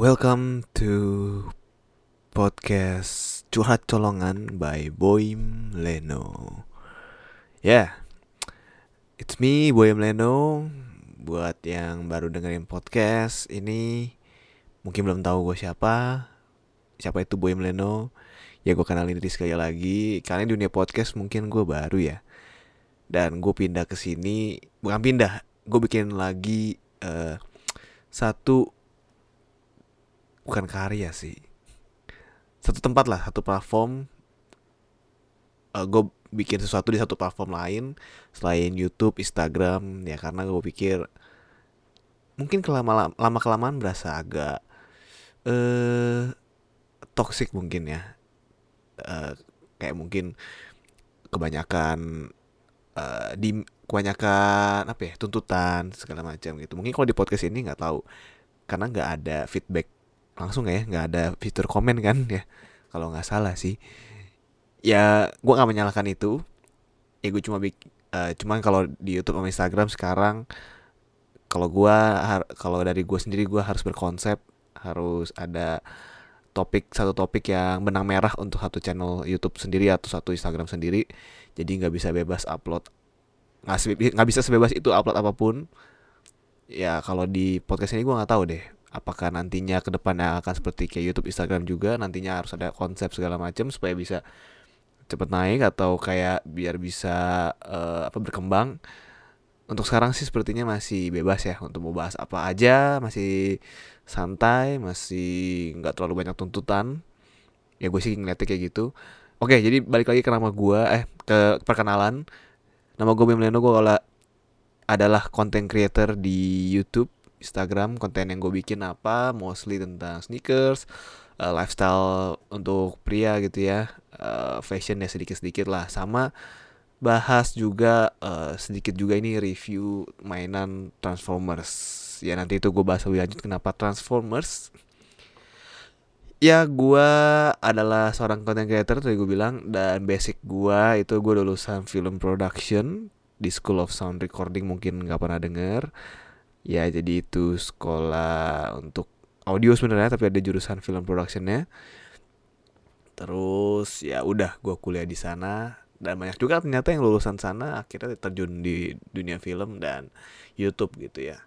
Welcome to podcast Curhat Colongan by Boym Leno. Yeah, it's me Boym Leno. Buat yang baru dengerin podcast ini, mungkin belum tahu gue siapa. Siapa itu Boym Leno? Ya gue kenalin diri sekali lagi. Karena dunia podcast mungkin gue baru ya. Dan gue pindah ke sini, bukan pindah, gue bikin lagi uh, satu bukan karya sih. Satu tempat lah satu platform. Uh, gue bikin sesuatu di satu platform lain selain YouTube Instagram ya karena gue pikir mungkin kelama lama kelamaan berasa agak eh uh, toxic mungkin ya. Uh, kayak mungkin kebanyakan uh, di kebanyakan apa ya tuntutan segala macam gitu. Mungkin kalau di podcast ini nggak tahu karena nggak ada feedback langsung ya nggak ada fitur komen kan ya. Kalau nggak salah sih. Ya gue nggak menyalahkan itu. Ya gue cuma bik uh, cuman kalau di YouTube sama Instagram sekarang kalau gue kalau dari gue sendiri gue harus berkonsep harus ada topik satu topik yang benang merah untuk satu channel YouTube sendiri atau satu Instagram sendiri. Jadi nggak bisa bebas upload nggak bisa sebebas itu upload apa pun. Ya kalau di podcast ini gue nggak tahu deh apakah nantinya ke depannya akan seperti kayak YouTube, Instagram juga nantinya harus ada konsep segala macam supaya bisa cepet naik atau kayak biar bisa uh, apa berkembang. Untuk sekarang sih sepertinya masih bebas ya untuk mau bahas apa aja, masih santai, masih nggak terlalu banyak tuntutan. Ya gue sih ngeliatnya kayak gitu. Oke, jadi balik lagi ke nama gue, eh ke perkenalan. Nama gue Bimleno, gue adalah content creator di YouTube Instagram konten yang gue bikin apa mostly tentang sneakers uh, lifestyle untuk pria gitu ya uh, fashion ya sedikit-sedikit lah. Sama bahas juga uh, sedikit juga ini review mainan Transformers. Ya nanti itu gue bahas lebih lanjut kenapa Transformers. Ya gue adalah seorang content creator tadi gue bilang dan basic gue itu gue lulusan film production di School of Sound Recording mungkin nggak pernah denger ya jadi itu sekolah untuk audio sebenarnya tapi ada jurusan film productionnya. Terus ya udah gue kuliah di sana. Dan banyak juga ternyata yang lulusan sana akhirnya terjun di dunia film dan YouTube gitu ya.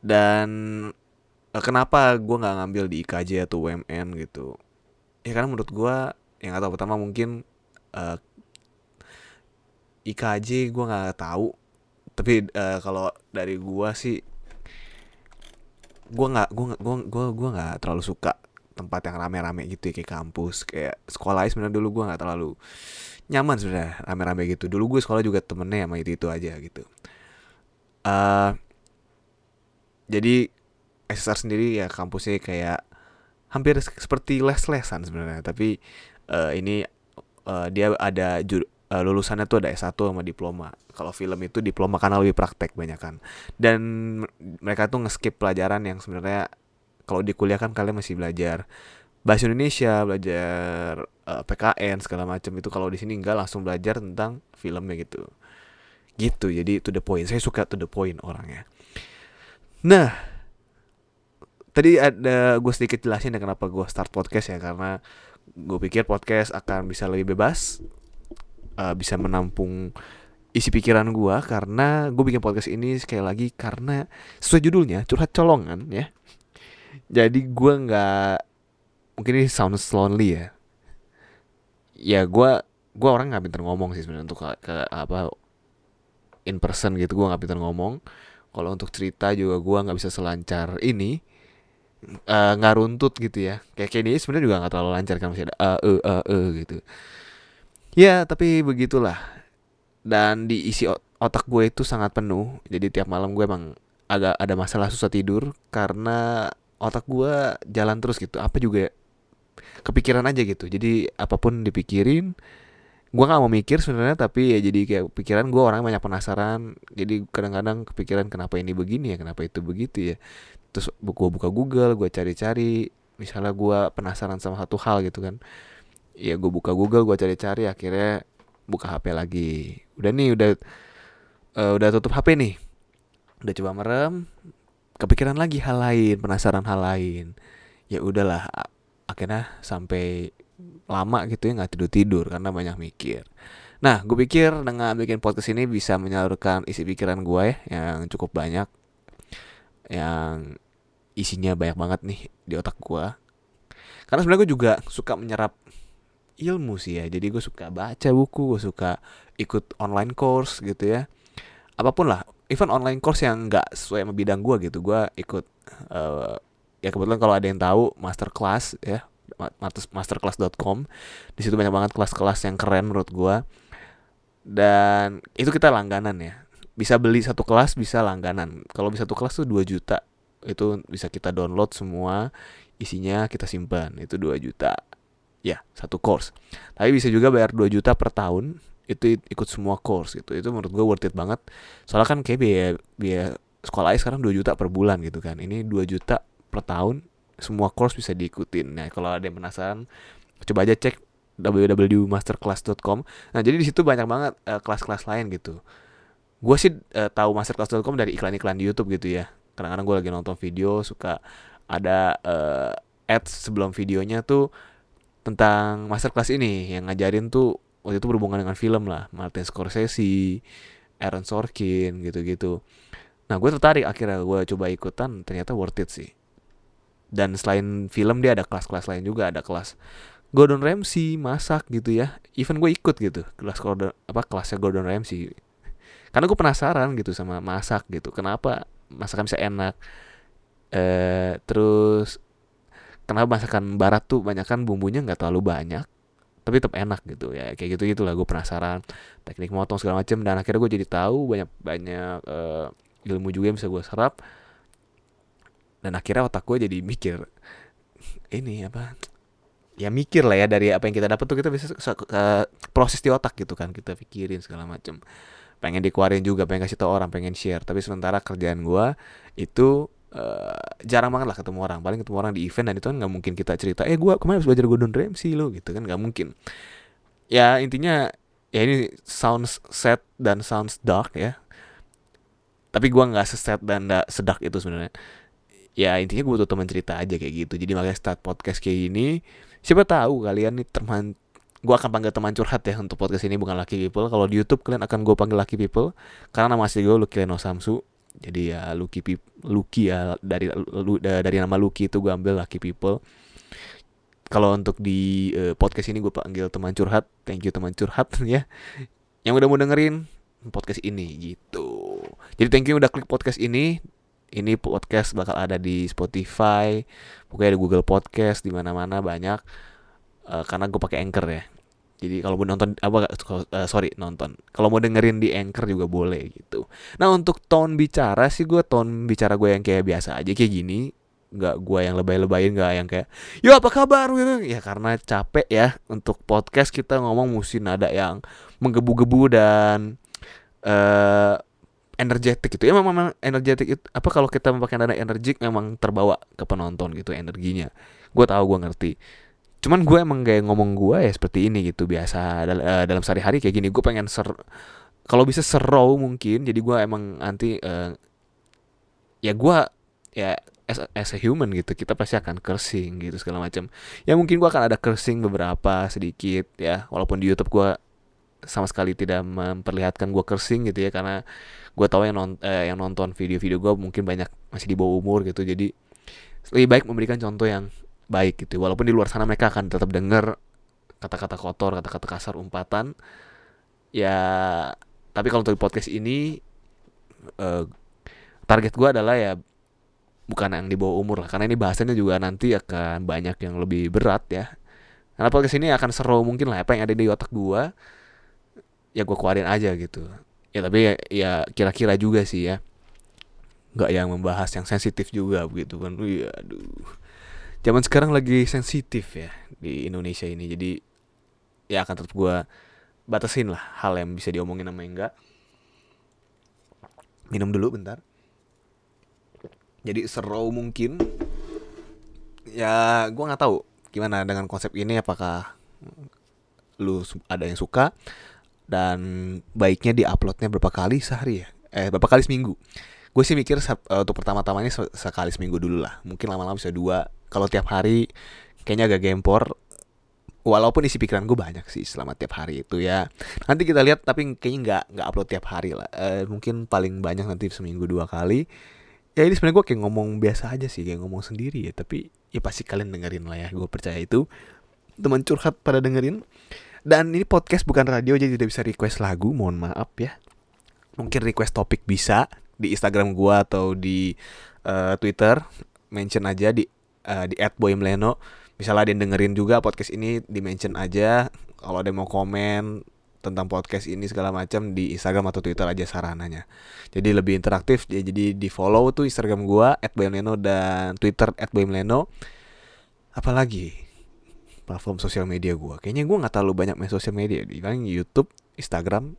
Dan eh, kenapa gue nggak ngambil di IKJ atau UMN gitu? Ya karena menurut gue yang atau pertama mungkin eh, IKJ gue nggak tahu tapi uh, kalau dari gua sih gua nggak gua gua gua gua nggak terlalu suka tempat yang rame-rame gitu ya kayak kampus kayak sekolah sebenarnya dulu gua nggak terlalu nyaman sebenarnya rame-rame gitu. Dulu gue sekolah juga temennya sama itu itu aja gitu. Uh, jadi SSR sendiri ya kampusnya kayak hampir seperti les-lesan sebenarnya. Tapi uh, ini uh, dia ada jur uh, lulusannya tuh ada S1 sama diploma. Kalau film itu diploma karena lebih praktek banyak kan. Dan mereka tuh ngeskip pelajaran yang sebenarnya kalau di kuliah kan kalian masih belajar bahasa Indonesia, belajar uh, eh, PKN segala macam itu kalau di sini enggak langsung belajar tentang filmnya gitu. Gitu. Jadi to the point. Saya suka to the point orangnya. Nah, tadi ada gue sedikit jelasin ya kenapa gue start podcast ya karena gue pikir podcast akan bisa lebih bebas uh, bisa menampung isi pikiran gue karena gue bikin podcast ini sekali lagi karena sesuai judulnya curhat colongan ya. Jadi gue nggak mungkin ini sounds lonely ya. Ya gue gue orang nggak pintar ngomong sih sebenarnya untuk ke, ke apa in person gitu gue nggak pintar ngomong. Kalau untuk cerita juga gue nggak bisa selancar ini nggak uh, runtut gitu ya. Kayak kayak ini sebenarnya juga nggak terlalu lancar kan masih ada uh, uh, uh, uh, gitu Ya, tapi begitulah. Dan di isi otak gue itu sangat penuh. Jadi tiap malam gue emang agak ada masalah susah tidur karena otak gue jalan terus gitu. Apa juga kepikiran aja gitu. Jadi apa pun dipikirin, gue nggak mau mikir sebenarnya tapi ya jadi kayak pikiran gue orang banyak penasaran. Jadi kadang-kadang kepikiran kenapa ini begini ya, kenapa itu begitu ya. Terus gue buka Google, gue cari-cari. Misalnya gue penasaran sama satu hal gitu kan ya gue buka Google gue cari-cari akhirnya buka HP lagi. Udah nih udah uh, udah tutup HP nih. Udah coba merem kepikiran lagi hal lain penasaran hal lain. Ya udahlah akhirnya sampai lama gitu ya nggak tidur tidur karena banyak mikir. Nah gue pikir dengan bikin podcast ini bisa menyalurkan isi pikiran gue ya yang cukup banyak yang isinya banyak banget nih di otak gue karena sebenarnya gue juga suka menyerap ilmu sih ya. Jadi gue suka baca buku gue suka ikut online course gitu ya. Apa pun lah even online course yang nggak sesuai sama bidang gue gitu gue ikut uh, ya kebetulan kalau ada yang tahu master class ya masterclass.com di situ banyak banget kelas-kelas yang keren menurut gue dan itu kita langganan ya. Bisa beli satu kelas bisa langganan. Kalau bisa satu kelas tuh 2 juta. Itu bisa kita download semua isinya kita simpan. Itu 2 juta ya satu course. Tapi bisa juga bayar 2 juta per tahun itu ikut semua course gitu. Itu menurut gue worth it banget. Soalnya kan kayak biaya biaya sekolah aja sekarang 2 juta per bulan gitu kan. Ini 2 juta per tahun semua course bisa diikutin. Nah kalau ada yang penasaran coba aja cek www.masterclass.com nah jadi di situ banyak banget uh, kelas-kelas lain gitu. Gue sih uh, tahu masterclass.com dari iklan-iklan di YouTube gitu ya. Kadang-kadang gue lagi nonton video suka ada uh, ads sebelum videonya tuh tentang masterclass ini yang ngajarin tuh waktu itu berhubungan dengan film lah Martin Scorsese Aaron Sorkin gitu-gitu. Nah gue tertarik akhirnya gue coba ikutan ternyata worth it sih. Dan selain film dia ada kelas-kelas lain juga ada kelas Gordon Ramsay masak gitu ya. Even gue ikut gitu. Kelas Gordon apa kelasnya Gordon Ramsay. Karena gue penasaran gitu sama masak gitu. Kenapa masakan bisa enak? Eh terus kenapa masakan barat tuh banyak kan bumbunya nggak terlalu banyak tapi tetap enak gitu. Ya kayak gitu gitulah gue penasaran. Teknik motong segala macam dan akhirnya gue jadi tahu banyak banyak uh, ilmu juga yang bisa gue serap. Dan akhirnya otak gue jadi mikir ini apa? Ya mikir lah ya dari apa yang kita dapat tuh kita bisa uh, proses di otak gitu kan kita pikirin segala macam pengen dikeluarin juga pengen kasih tau orang pengen share. Tapi sementara kerjaan gue itu uh, jarang banget lah ketemu orang. Paling ketemu orang di event dan itu kan nggak mungkin kita cerita eh gue kemarin habis belajar Gordon Ramsay lo gitu kan nggak mungkin. Ya intinya ya ini sounds sad dan sounds dark ya. Tapi gue nggak seset dan nggak sedak itu sebenarnya. Ya intinya gue butuh teman cerita aja kayak gitu. Jadi makanya start podcast kayak gini. Siapa tahu kalian nih teman gue akan panggil teman curhat ya untuk podcast ini bukan Lucky People. Kalau di YouTube kalian akan gue panggil Lucky People. Karena nama asli gue Lucky Leno Samsu jadi ya Lucky Pip Lucky ya dari lu, dari nama Lucky itu gue ambil Lucky People. Kalau untuk di uh, podcast ini gue panggil teman curhat. Thank you teman curhat ya. Yang udah mau dengerin podcast ini gitu. Jadi thank you udah klik podcast ini. Ini podcast bakal ada di Spotify pokoknya ada Google Podcast di mana-mana banyak. Uh, karena gue pakai Anchor ya jadi kalau mau nonton apa uh, sorry nonton. Kalau mau dengerin di Anchor juga boleh gitu. Nah untuk tone bicara sih gue tone bicara gue yang kayak biasa aja kayak gini. Nggak gue yang lebay-lebayin nggak yang kayak yo apa kabar gitu. Ya karena capek ya untuk podcast kita ngomong mesti nada yang menggebu-gebu dan uh, energetik gitu. Ya memang, memang energetik itu apa kalau kita memakai nada energik memang terbawa ke penonton gitu energinya. Gue tahu gue ngerti cuman gue emang kayak ngomong gue ya seperti ini gitu biasa dal uh, dalam sehari-hari kayak gini. Gue pengen ser kalau bisa serow mungkin jadi gue emang nanti uh, ya gue ya as, as a human gitu kita pasti akan cursing gitu segala macam ya mungkin gue akan ada cursing beberapa sedikit ya walaupun di YouTube gue sama sekali tidak memperlihatkan gue cursing gitu ya karena gue tahu yang non eh, yang nonton video-video gue mungkin banyak masih di bawah umur gitu. Jadi lebih baik memberikan contoh yang baik gitu walaupun di luar sana mereka akan tetap dengar kata-kata kotor kata-kata kasar umpatan. Ya tapi kalau untuk podcast ini uh, target gue adalah ya bukan yang di bawah umur lah karena ini bahasanya juga nanti akan banyak yang lebih berat ya. Karena podcast ini akan seru mungkin lah apa yang ada di otak gue ya gue keluarin aja gitu. Ya tapi ya, ya kira-kira juga sih ya. Nggak yang membahas yang sensitif juga begitu kan. Wih, aduh zaman sekarang lagi sensitif ya di Indonesia ini. Jadi ya akan tetap gue batasin lah hal yang bisa diomongin sama enggak minum dulu bentar. Jadi seru mungkin. Ya gue nggak tahu gimana dengan konsep ini apakah lu ada yang suka dan baiknya diuploadnya berapa kali sehari ya? Eh berapa kali seminggu? Gue sih mikir uh, untuk pertama-tama ini sekali seminggu dulu lah. Mungkin lama-lama bisa dua kalau tiap hari kayaknya agak gempor. Walaupun isi pikiran gue banyak sih selama tiap hari itu ya. Nanti kita lihat tapi kayaknya nggak nggak upload tiap hari lah. Uh, mungkin paling banyak nanti seminggu dua kali. Ya ini sebenarnya gue kayak ngomong biasa aja sih kayak ngomong sendiri ya. Tapi ya pasti kalian dengerin lah ya gue percaya itu. Teman curhat pada dengerin. Dan ini podcast bukan radio jadi tidak bisa request lagu mohon maaf ya. Mungkin request topik bisa di Instagram gua atau di uh, Twitter. Mention aja di uh, di @boymleno misalnya ada yang dengerin juga podcast ini di mention aja kalau ada yang mau komen tentang podcast ini segala macam di Instagram atau Twitter aja sarananya. Jadi lebih interaktif ya, jadi di follow tuh Instagram gua @boymleno dan Twitter @boymleno. Apalagi platform sosial media gua. Kayaknya gua nggak terlalu banyak main sosial media di YouTube, Instagram,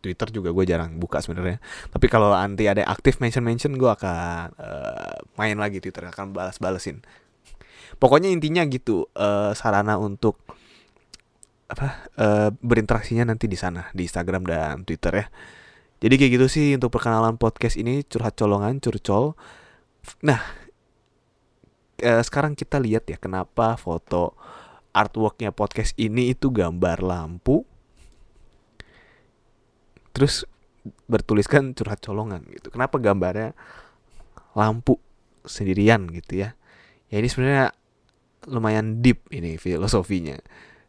Twitter juga gue jarang buka sebenarnya. Tapi kalau nanti ada aktif mention mention gue akan uh, main lagi Twitter akan balas balesin. Pokoknya intinya gitu uh, sarana untuk apa uh, berinteraksinya nanti di sana di Instagram dan Twitter ya. Jadi kayak gitu sih untuk perkenalan podcast ini curhat colongan curcol. Nah uh, sekarang kita lihat ya kenapa foto artworknya podcast ini itu gambar lampu terus bertuliskan curhat colongan gitu. Kenapa gambarnya lampu sendirian gitu ya? Ya ini sebenarnya lumayan deep ini filosofinya.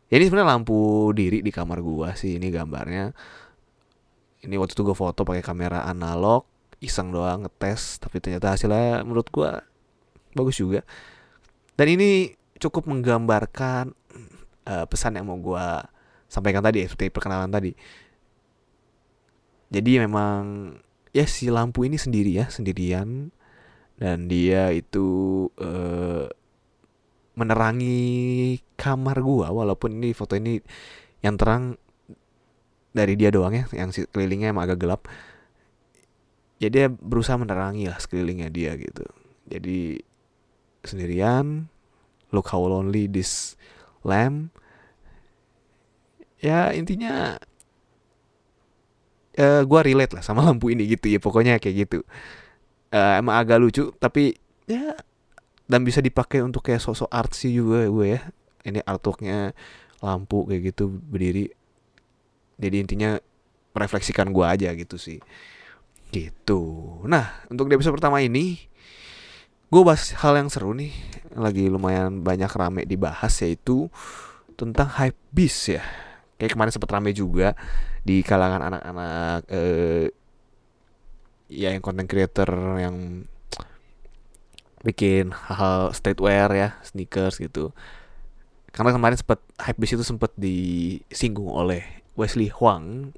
Ya ini sebenarnya lampu diri di kamar gua sih ini gambarnya. Ini waktu itu gue foto pakai kamera analog iseng doang ngetes tapi ternyata hasilnya menurut gua bagus juga. Dan ini cukup menggambarkan uh, pesan yang mau gua sampaikan tadi seperti perkenalan tadi jadi memang ya si lampu ini sendiri ya sendirian. Dan dia itu uh, menerangi kamar gua. Walaupun ini foto ini yang terang dari dia doang ya yang sekelilingnya emang agak gelap. Ya dia berusaha menerangi lah sekelilingnya dia gitu. Jadi sendirian look how lonely this lamp. Ya intinya uh, eh, gue relate lah sama lampu ini gitu ya pokoknya kayak gitu. Uh, emang agak lucu tapi ya dan bisa dipakai untuk kayak sosok artsy juga gue ya. Ini artworknya lampu kayak gitu berdiri. Jadi intinya merefleksikan gue aja gitu sih. Gitu. Nah untuk di episode pertama ini gue bahas hal yang seru nih. Lagi lumayan banyak rame dibahas yaitu tentang hype beast ya. Kayak kemarin sempat rame juga di kalangan anak-anak eh, ya yang content creator yang bikin hal-hal streetwear ya sneakers gitu. Karena kemarin sempat hype bis itu sempat disinggung oleh Wesley Huang.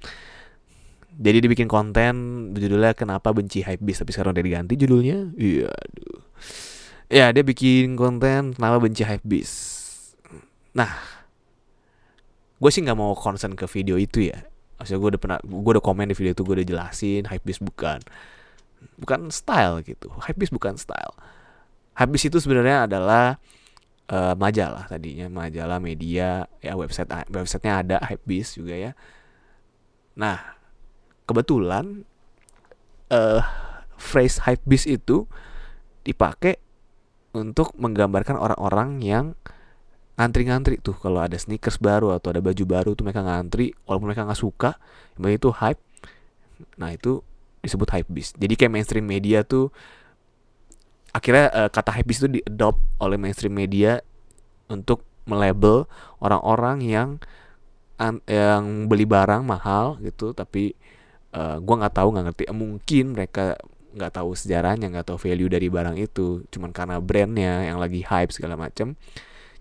Jadi dibikin konten judulnya kenapa benci hype bis tapi sekarang udah diganti judulnya. Iya ya dia bikin konten kenapa benci hype bis nah gue sih nggak mau concern ke video itu ya maksudnya gue udah pernah gue udah komen di video itu gue udah jelasin hypebeast bukan bukan style gitu. Hypebeast bukan style. Hypebeast itu sebenarnya adalah uh, majalah tadinya majalah media ya website websitenya ada hypebeast juga ya. Nah kebetulan uh, phrase hypebeast itu dipakai untuk menggambarkan orang-orang yang ngantri-ngantri tuh. Kalau ada sneakers baru atau ada baju baru tuh mereka ngantri walaupun mereka nggak suka yang itu hype. Nah itu disebut hype beast. Jadi kayak mainstream media tuh akhirnya uh, kata hype beast itu diadopt oleh mainstream media untuk melabel orang-orang yang yang beli barang mahal gitu tapi uh, gua nggak tahu nggak ngerti. Mungkin mereka nggak tahu sejarahnya nggak tahu value dari barang itu. Cuman karena brandnya yang lagi hype segala macem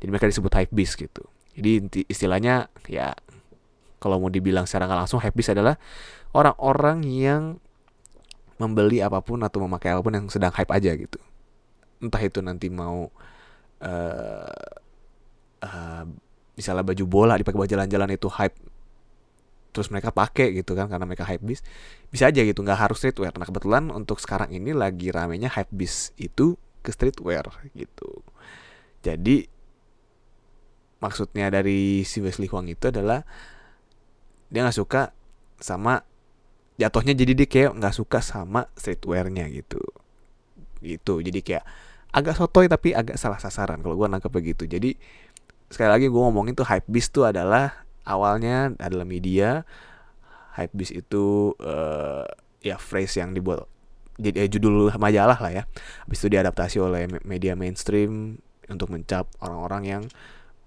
jadi mereka disebut hype beast gitu. Jadi istilahnya ya kalau mau dibilang secara nggak langsung hype beast adalah orang-orang yang membeli apa pun atau memakai apa pun yang sedang hype aja gitu. Entah itu nanti mau uh, uh, misalnya baju bola dipakai buat jalan-jalan itu hype terus mereka pakai gitu kan karena mereka hype beast bisa aja gitu nggak harus streetwear. Nah kebetulan untuk sekarang ini lagi ramenya hype beast itu ke streetwear gitu. Jadi maksudnya dari si Wesley Huang itu adalah dia nggak suka sama jatuhnya jadi dia kayak nggak suka sama streetwearnya gitu. Gitu. Jadi kayak agak sotoy tapi agak salah sasaran kalau gue nangkep begitu jadi sekali lagi gue ngomongin tuh hype beast tuh adalah awalnya adalah media hype beast itu uh, ya phrase yang dibuat jadi eh, judul majalah lah ya. Habis itu diadaptasi oleh media mainstream untuk mencap orang-orang yang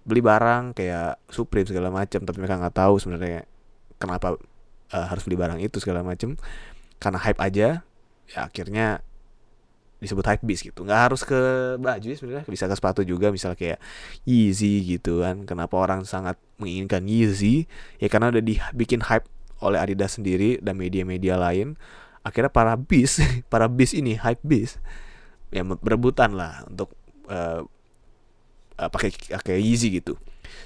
beli barang kayak Supreme segala macam tapi mereka nggak tahu sebenarnya kenapa uh, harus beli barang itu segala macam karena hype aja ya akhirnya disebut hype beast gitu. Nggak harus ke baju ya sebenarnya bisa ke sepatu juga misal kayak Yeezy gitu kan. Kenapa orang sangat menginginkan Yeezy? Ya karena udah dibikin hype oleh Adidas sendiri dan media-media lain. Akhirnya para bis para bis ini hype bis ya berebutan lah untuk uh, uh, pakai pakai Yeezy gitu.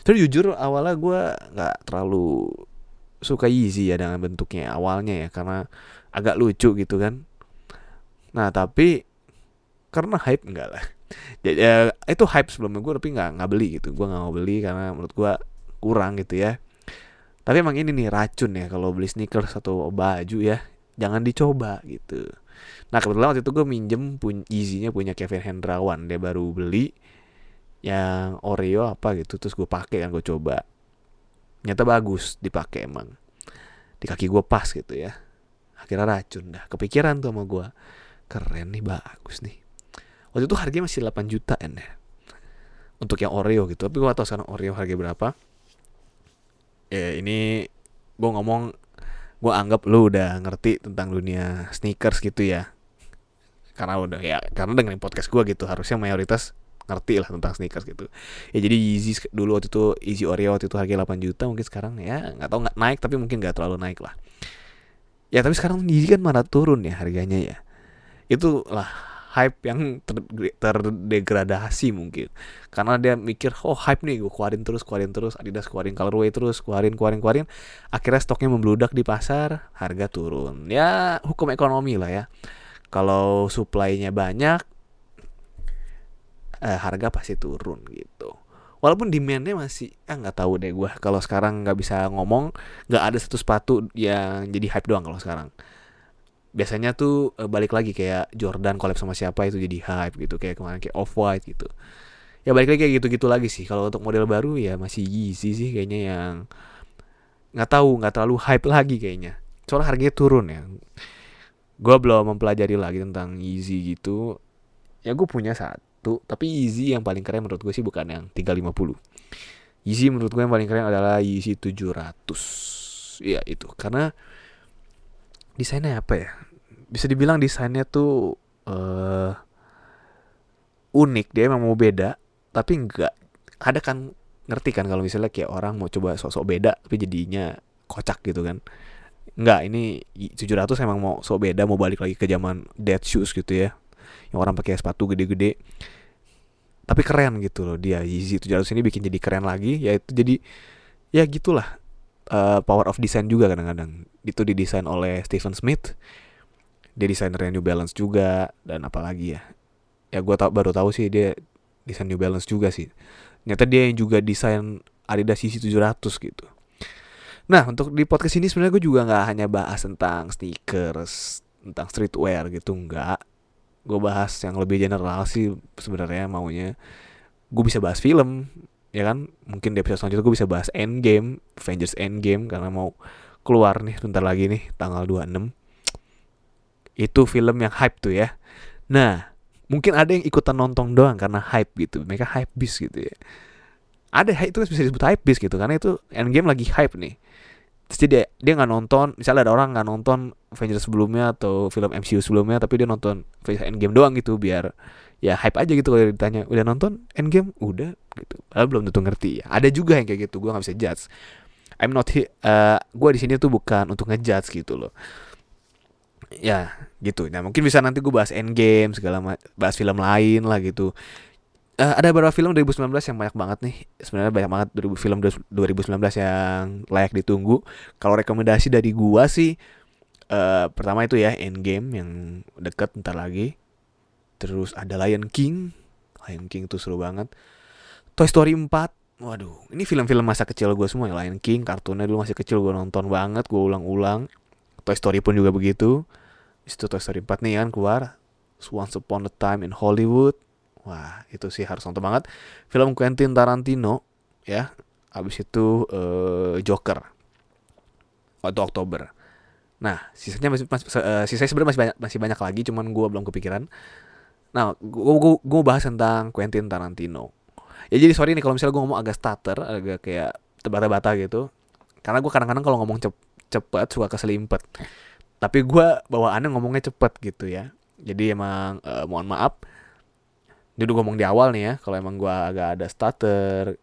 Terus jujur awalnya gue nggak terlalu suka Yeezy ya dengan bentuknya awalnya ya karena agak lucu gitu kan. Nah tapi karena hype enggak lah. Jadi ya, itu hype sebelumnya gue tapi nggak nggak beli gitu. Gue nggak mau beli karena menurut gue kurang gitu ya. Tapi emang ini nih racun ya kalau beli sneakers atau baju ya. Jangan dicoba gitu. Nah kebetulan waktu itu gue minjem pun izinnya punya Kevin Hendrawan dia baru beli yang Oreo apa gitu terus gue pakai kan gue coba. Nyata bagus dipakai emang. Di kaki gue pas gitu ya. Akhirnya racun dah. Kepikiran tuh sama gue keren nih bagus nih. Waktu itu harganya masih 8 juta ya. Untuk yang Oreo gitu. Tapi gue tau sekarang Oreo harga berapa. Ya ini gue ngomong gue anggap lu udah ngerti tentang dunia sneakers gitu ya. Karena udah ya karena dengan podcast gue gitu. Harusnya mayoritas ngerti lah tentang sneakers gitu. Ya jadi Yeezy dulu waktu itu Yeezy Oreo waktu itu harga 8 juta mungkin sekarang. Ya nggak tahu nggak naik tapi mungkin nggak terlalu naik lah. Ya tapi sekarang Yeezy kan mana turun ya harganya ya. Itu lah hype yang ter terdegradasi mungkin. Karena dia mikir oh hype nih gue keluarin terus keluarin terus Adidas keluarin colorway terus keluarin keluarin keluarin. Akhirnya stoknya membludak di pasar harga turun. Ya hukum ekonomi lah ya. Kalau supply-nya banyak eh, harga pasti turun gitu. Walaupun demandnya masih ah nggak tahu deh gue kalau sekarang nggak bisa ngomong nggak ada satu sepatu yang jadi hype doang kalau sekarang. Biasanya tuh uh, balik lagi kayak Jordan collab sama siapa itu jadi hype gitu. Kayak kemarin kayak off white gitu. Ya balik lagi kayak gitu-gitu lagi sih. Kalau untuk model baru ya masih Yeezy sih kayaknya yang nggak tahu nggak terlalu hype lagi kayaknya. Soalnya harganya turun ya. Gue belum mempelajari lagi tentang Yeezy gitu. Ya gue punya satu. Tapi Yeezy yang paling keren menurut gue sih bukan yang 350 Yeezy menurut gue yang paling keren adalah Yeezy 700 ya itu. Karena desainnya apa ya? Bisa dibilang desainnya tuh uh, unik. Dia memang mau beda tapi enggak ada kan ngerti kan kalau misalnya kayak orang mau coba sok-sok beda tapi jadinya kocak gitu kan? Enggak ini 700 emang mau sok beda mau balik lagi ke zaman dead shoes gitu ya yang orang pakai sepatu gede-gede. Tapi keren gitu loh dia Yeezy 700 ini bikin jadi keren lagi yaitu jadi ya gitulah uh, power of design juga kadang-kadang. Itu didesain oleh Stephen Smith dia desainernya New Balance juga dan apalagi ya. Ya gue tau, baru tahu sih dia desain New Balance juga sih. Ternyata dia yang juga desain Adidas CC 700 gitu. Nah untuk di podcast ini sebenarnya gue juga nggak hanya bahas tentang sneakers tentang streetwear gitu nggak gue bahas yang lebih general sih sebenarnya maunya. Gue bisa bahas film ya kan? Mungkin di episode selanjutnya gue bisa bahas Endgame Avengers Endgame karena mau keluar nih bentar lagi nih tanggal 26 itu film yang hype tuh ya. Nah mungkin ada yang ikutan nonton doang karena hype gitu. Mereka hype bis gitu ya. Ada itu bisa disebut hype bis gitu karena itu Endgame lagi hype nih terus dia dia nggak nonton misalnya ada orang nggak nonton Avengers sebelumnya atau film MCU sebelumnya tapi dia nonton Endgame doang gitu biar ya hype aja gitu kalau ditanya udah nonton Endgame? Udah gitu. Padahal belum tentu ngerti. Ya ada juga yang kayak gitu gue nggak bisa judge. I'm not here uh, gue di sini tuh bukan untuk ngejudge gitu loh. Ya gitu. Nah mungkin bisa nanti gue bahas Endgame segala bahas film lain lah gitu uh, ada beberapa film 2019 yang banyak banget nih sebenarnya banyak banget film 2019 yang layak ditunggu kalau rekomendasi dari gua sih uh, pertama itu ya Endgame yang deket ntar lagi Terus ada Lion King. Lion King tuh seru banget. Toy Story 4. Waduh, ini film-film masa kecil gue semua ya. Lion King, kartunnya dulu masih kecil gue nonton banget, gue ulang-ulang. Toy Story pun juga begitu itu Toy Story 4 nih kan keluar Once Upon a Time in Hollywood wah itu sih harus nonton banget. Film Quentin Tarantino ya. Abis itu uh, Joker. Waktu Oktober. Nah sisanya masih, masih uh, sisanya sebenarnya masih banyak masih banyak lagi cuman gue belum kepikiran. Nah gue gue gue bahas tentang Quentin Tarantino. Ya jadi sorry nih kalau misalnya gue ngomong agak stutter agak kayak tebata-bata gitu. Karena gue kadang-kadang kalau ngomong cep cepet suka keselimpet. Tapi gue bawaannya ngomongnya cepet gitu ya. Jadi emang uh, mohon maaf ini udah ngomong di awal nih ya kalau emang gue agak ada stutter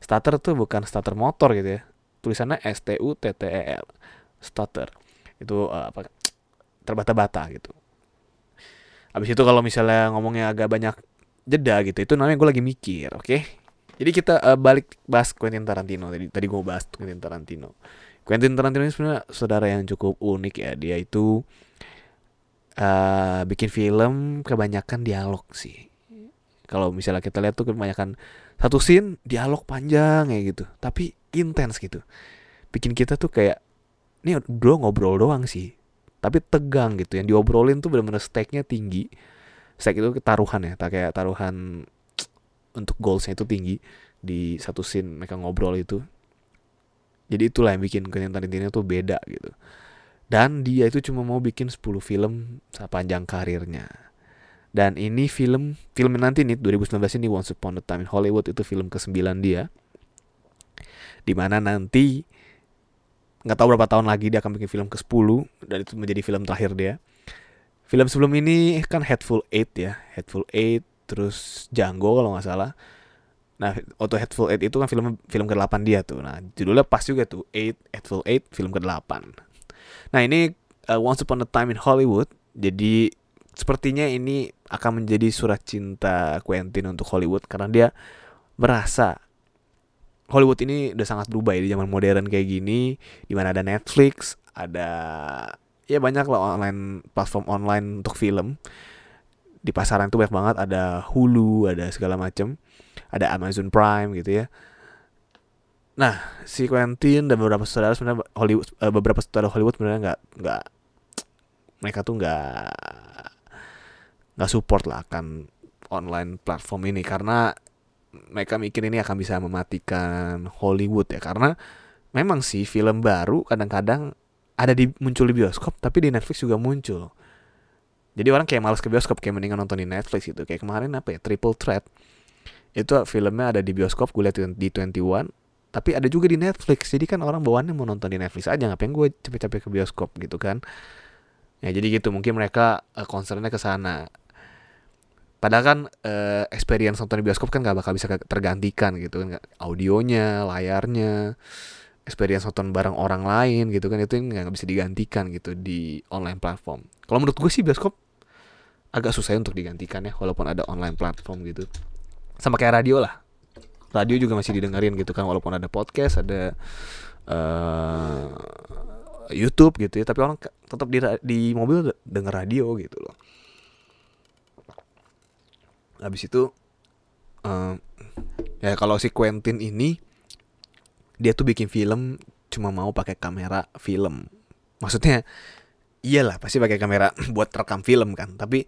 stutter tuh bukan starter motor gitu ya. Tulisannya S T U T T E L stutter itu uh, apa terbata-bata gitu. Abis itu kalau misalnya ngomongnya agak banyak jeda gitu itu namanya gue lagi mikir oke? Okay? jadi kita uh, balik bahas Quentin Tarantino tadi tadi gue bahas Quentin Tarantino. Quentin Tarantino ini sebenarnya saudara yang cukup unik ya dia itu uh, bikin film kebanyakan dialog sih kalau misalnya kita lihat tuh kebanyakan satu scene dialog panjang ya gitu. Tapi intens gitu. Bikin kita tuh kayak ini bro ngobrol doang sih. Tapi tegang gitu. Yang diobrolin tuh benar-benar stake-nya tinggi. Stake itu taruhan ya. Tak kayak taruhan untuk goalsnya itu tinggi. Di satu scene mereka ngobrol itu. Jadi itulah yang bikin Quentin Tarantino tuh beda gitu. Dan dia itu cuma mau bikin 10 film sepanjang karirnya. Dan ini film film nanti nih 2019 ini Once Upon a Time in Hollywood itu film ke-9 dia. Di mana nanti nggak tahu berapa tahun lagi dia akan bikin film ke-10 dan itu menjadi film terakhir dia. Film sebelum ini kan Hateful Eight ya, Hateful Eight terus Django kalau nggak salah Nah, Auto Hateful Eight itu kan film film ke-8 dia tuh. Nah, judulnya pas juga tuh, Eight Hateful Eight film ke-8. Nah, ini uh, Once Upon a Time in Hollywood. Jadi sepertinya ini akan menjadi surat cinta Quentin untuk Hollywood karena dia merasa Hollywood ini udah sangat berubah ya di zaman modern kayak gini, di mana ada Netflix, ada ya banyak lah online platform online untuk film. Di pasaran itu banyak banget, ada Hulu, ada segala macam ada Amazon Prime gitu ya nah si Quentin dan beberapa saudara sebenarnya Hollywood uh, beberapa saudara Hollywood sebenarnya nggak nggak mereka tuh nggak nggak support lah akan online platform ini. Karena mereka mikir ini akan bisa mematikan Hollywood ya. Karena memang sih film baru kadang-kadang ada di muncul di bioskop tapi di Netflix juga muncul. Jadi orang kayak males ke bioskop kayak mendingan nonton di Netflix gitu. Kayak kemarin apa ya? Triple Threat. Itu filmnya ada di bioskop gue lihat di 21 tapi ada juga di Netflix. Jadi kan orang bawaannya mau nonton di Netflix aja ngapain gue capek-capek ke bioskop gitu kan? Ya jadi gitu. Mungkin mereka uh, concernnya ke sana padahal kan uh, experience nonton di bioskop kan gak bakal bisa tergantikan gitu kan audionya layarnya experience nonton bareng orang lain gitu kan itu nggak bisa digantikan gitu di online platform. Kalau menurut gue sih bioskop agak susah untuk digantikan ya walaupun ada online platform gitu. Sama kayak radio lah. Radio juga masih didengerin gitu kan walaupun ada podcast ada uh, YouTube gitu ya tapi orang tetap di di mobil denger radio gitu loh habis itu uh, ya kalau si Quentin ini dia tuh bikin film cuma mau pakai kamera film. Maksudnya iyalah pasti pakai kamera buat rekam film kan. Tapi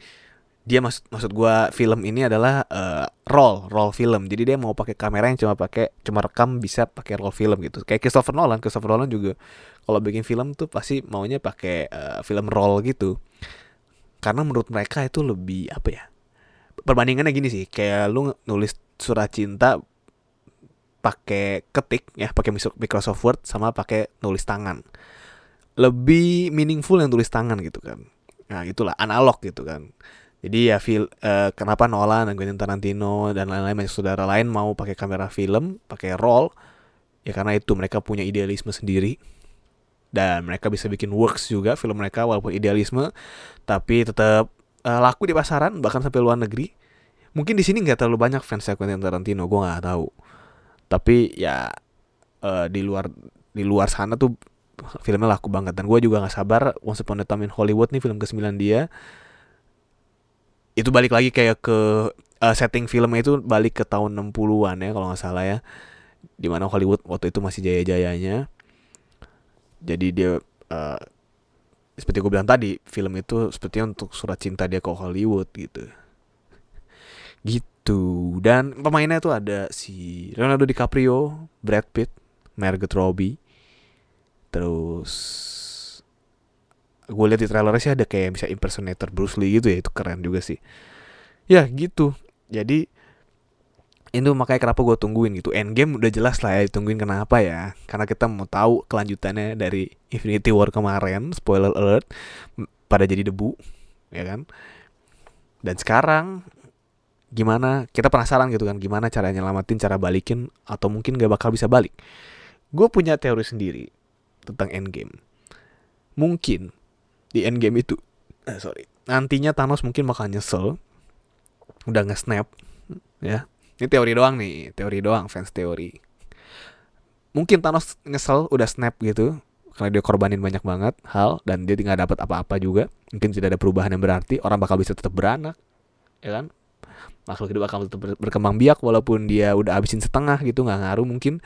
dia maksud maksud gue film ini adalah uh, roll roll film. Jadi dia mau pakai kamera yang cuma pakai cuma rekam bisa pakai roll film gitu. Kayak Christopher Nolan. Christopher Nolan juga kalau bikin film tuh pasti maunya pakai uh, film roll gitu. Karena menurut mereka itu lebih apa ya perbandingannya gini sih kayak lu nulis surat cinta pakai ketik ya pakai Microsoft Word sama pakai nulis tangan. Lebih meaningful yang tulis tangan gitu kan. Nah itulah analog gitu kan. Jadi ya feel uh, kenapa Nolan dan Quentin Tarantino dan lain-lain banyak saudara lain mau pakai kamera film, pakai roll ya karena itu mereka punya idealisme sendiri. Dan mereka bisa bikin works juga film mereka walaupun idealisme tapi tetap uh, laku di pasaran bahkan sampai luar negeri. Mungkin di sini nggak terlalu banyak fans Quentin Tarantino, gue nggak tahu. Tapi ya uh, di luar di luar sana tuh filmnya laku banget dan gue juga nggak sabar Once Upon a Time in Hollywood nih film ke-9 dia itu balik lagi kayak ke uh, setting filmnya itu balik ke tahun 60-an ya kalau nggak salah ya di mana Hollywood waktu itu masih jaya-jayanya jadi dia uh, seperti gue bilang tadi film itu sepertinya untuk surat cinta dia ke Hollywood gitu. Gitu. Dan pemainnya tuh ada si Leonardo DiCaprio Brad Pitt Margot Robbie. Terus gue lihat di trailernya sih ada kayak bisa impersonator Bruce Lee gitu ya itu keren juga sih. Ya gitu. Jadi itu makanya kenapa gue tungguin gitu. Endgame udah jelas lah ya ditungguin kenapa ya. Karena kita mau tahu kelanjutannya dari Infinity War kemarin spoiler alert pada jadi debu ya kan? Dan sekarang gimana kita penasaran gitu kan gimana cara nyelamatin cara balikin atau mungkin gak bakal bisa balik. Gue punya teori sendiri tentang Endgame. Mungkin di Endgame itu eh, sorry nantinya Thanos mungkin bakal nyesel udah nge-snap ya ini teori doang nih teori doang fans teori. Mungkin Thanos nyesel udah snap gitu karena dia korbanin banyak banget hal dan dia tinggal dapat apa-apa juga. Mungkin tidak ada perubahan yang berarti orang bakal bisa tetap beranak ya kan? Makhluk hidup bakal tetap berkembang biak walaupun dia udah habisin setengah gitu nggak ngaruh mungkin.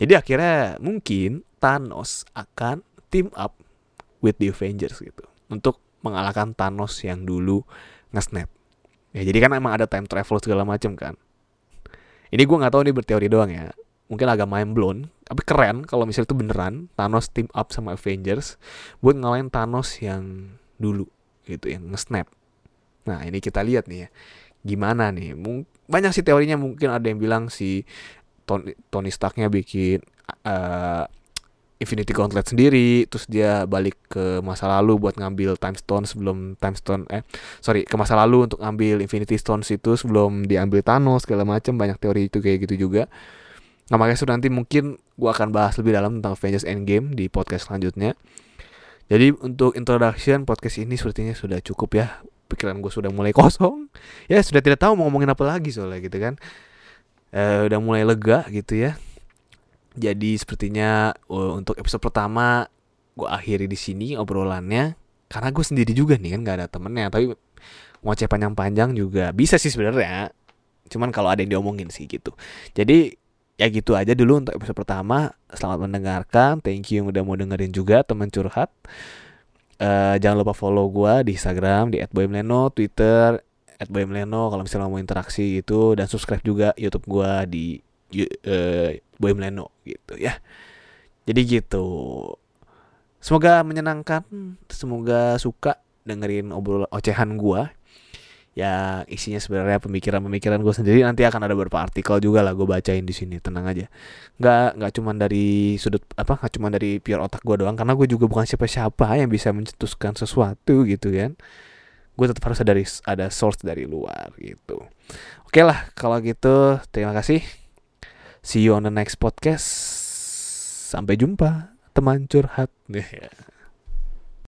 Jadi akhirnya mungkin Thanos akan team up with the Avengers gitu untuk mengalahkan Thanos yang dulu nge-snap ya jadi kan emang ada time travel segala macam kan. Ini gue nggak tahu nih berteori doang ya. Mungkin agak mind blown tapi keren kalau misalnya itu beneran Thanos team up sama Avengers buat ngalahin Thanos yang dulu gitu yang nge-snap. Nah ini kita lihat nih ya gimana nih? Banyak sih teorinya mungkin ada yang bilang si Tony, Tony Starknya bikin uh, Infinity Gauntlet sendiri terus dia balik ke masa lalu buat ngambil Time Stone sebelum Time Stone eh sorry ke masa lalu untuk ngambil Infinity Stones itu sebelum diambil Thanos segala macam banyak teori itu kayak gitu juga. Nah makanya sudah nanti mungkin gue akan bahas lebih dalam tentang Avengers Endgame di podcast selanjutnya. Jadi untuk introduction podcast ini sepertinya sudah cukup ya. Pikiran gue sudah mulai kosong. Ya sudah tidak tahu mau ngomongin apa lagi soalnya gitu kan. Eh, udah mulai lega gitu ya jadi sepertinya uh, untuk episode pertama gue akhiri di sini obrolannya. Karena gue sendiri juga nih kan gak ada temennya. Tapi ngoceh panjang-panjang juga bisa sih sebenarnya. Cuman kalau ada yang diomongin sih gitu. Jadi ya gitu aja dulu untuk episode pertama. Selamat mendengarkan. Thank you yang udah mau dengerin juga teman curhat. Uh, jangan lupa follow gue di Instagram di @boymleno Twitter @boymleno kalau misalnya mau interaksi gitu. Dan subscribe juga YouTube gue di uh, Boy Meleno gitu ya. Jadi gitu. Semoga menyenangkan, semoga suka dengerin obrolan ocehan gua. Ya isinya sebenarnya pemikiran-pemikiran gue sendiri. Nanti akan ada beberapa artikel juga lah gue bacain di sini. Tenang aja. Nggak nggak cuma dari sudut apa nggak cuma dari pure otak gue doang. Karena gue juga bukan siapa-siapa yang bisa mencetuskan sesuatu gitu kan. Gue tetap harus ada ada source dari luar gitu. Oke lah kalau gitu terima kasih See you on the next podcast. Sampai jumpa, teman curhat.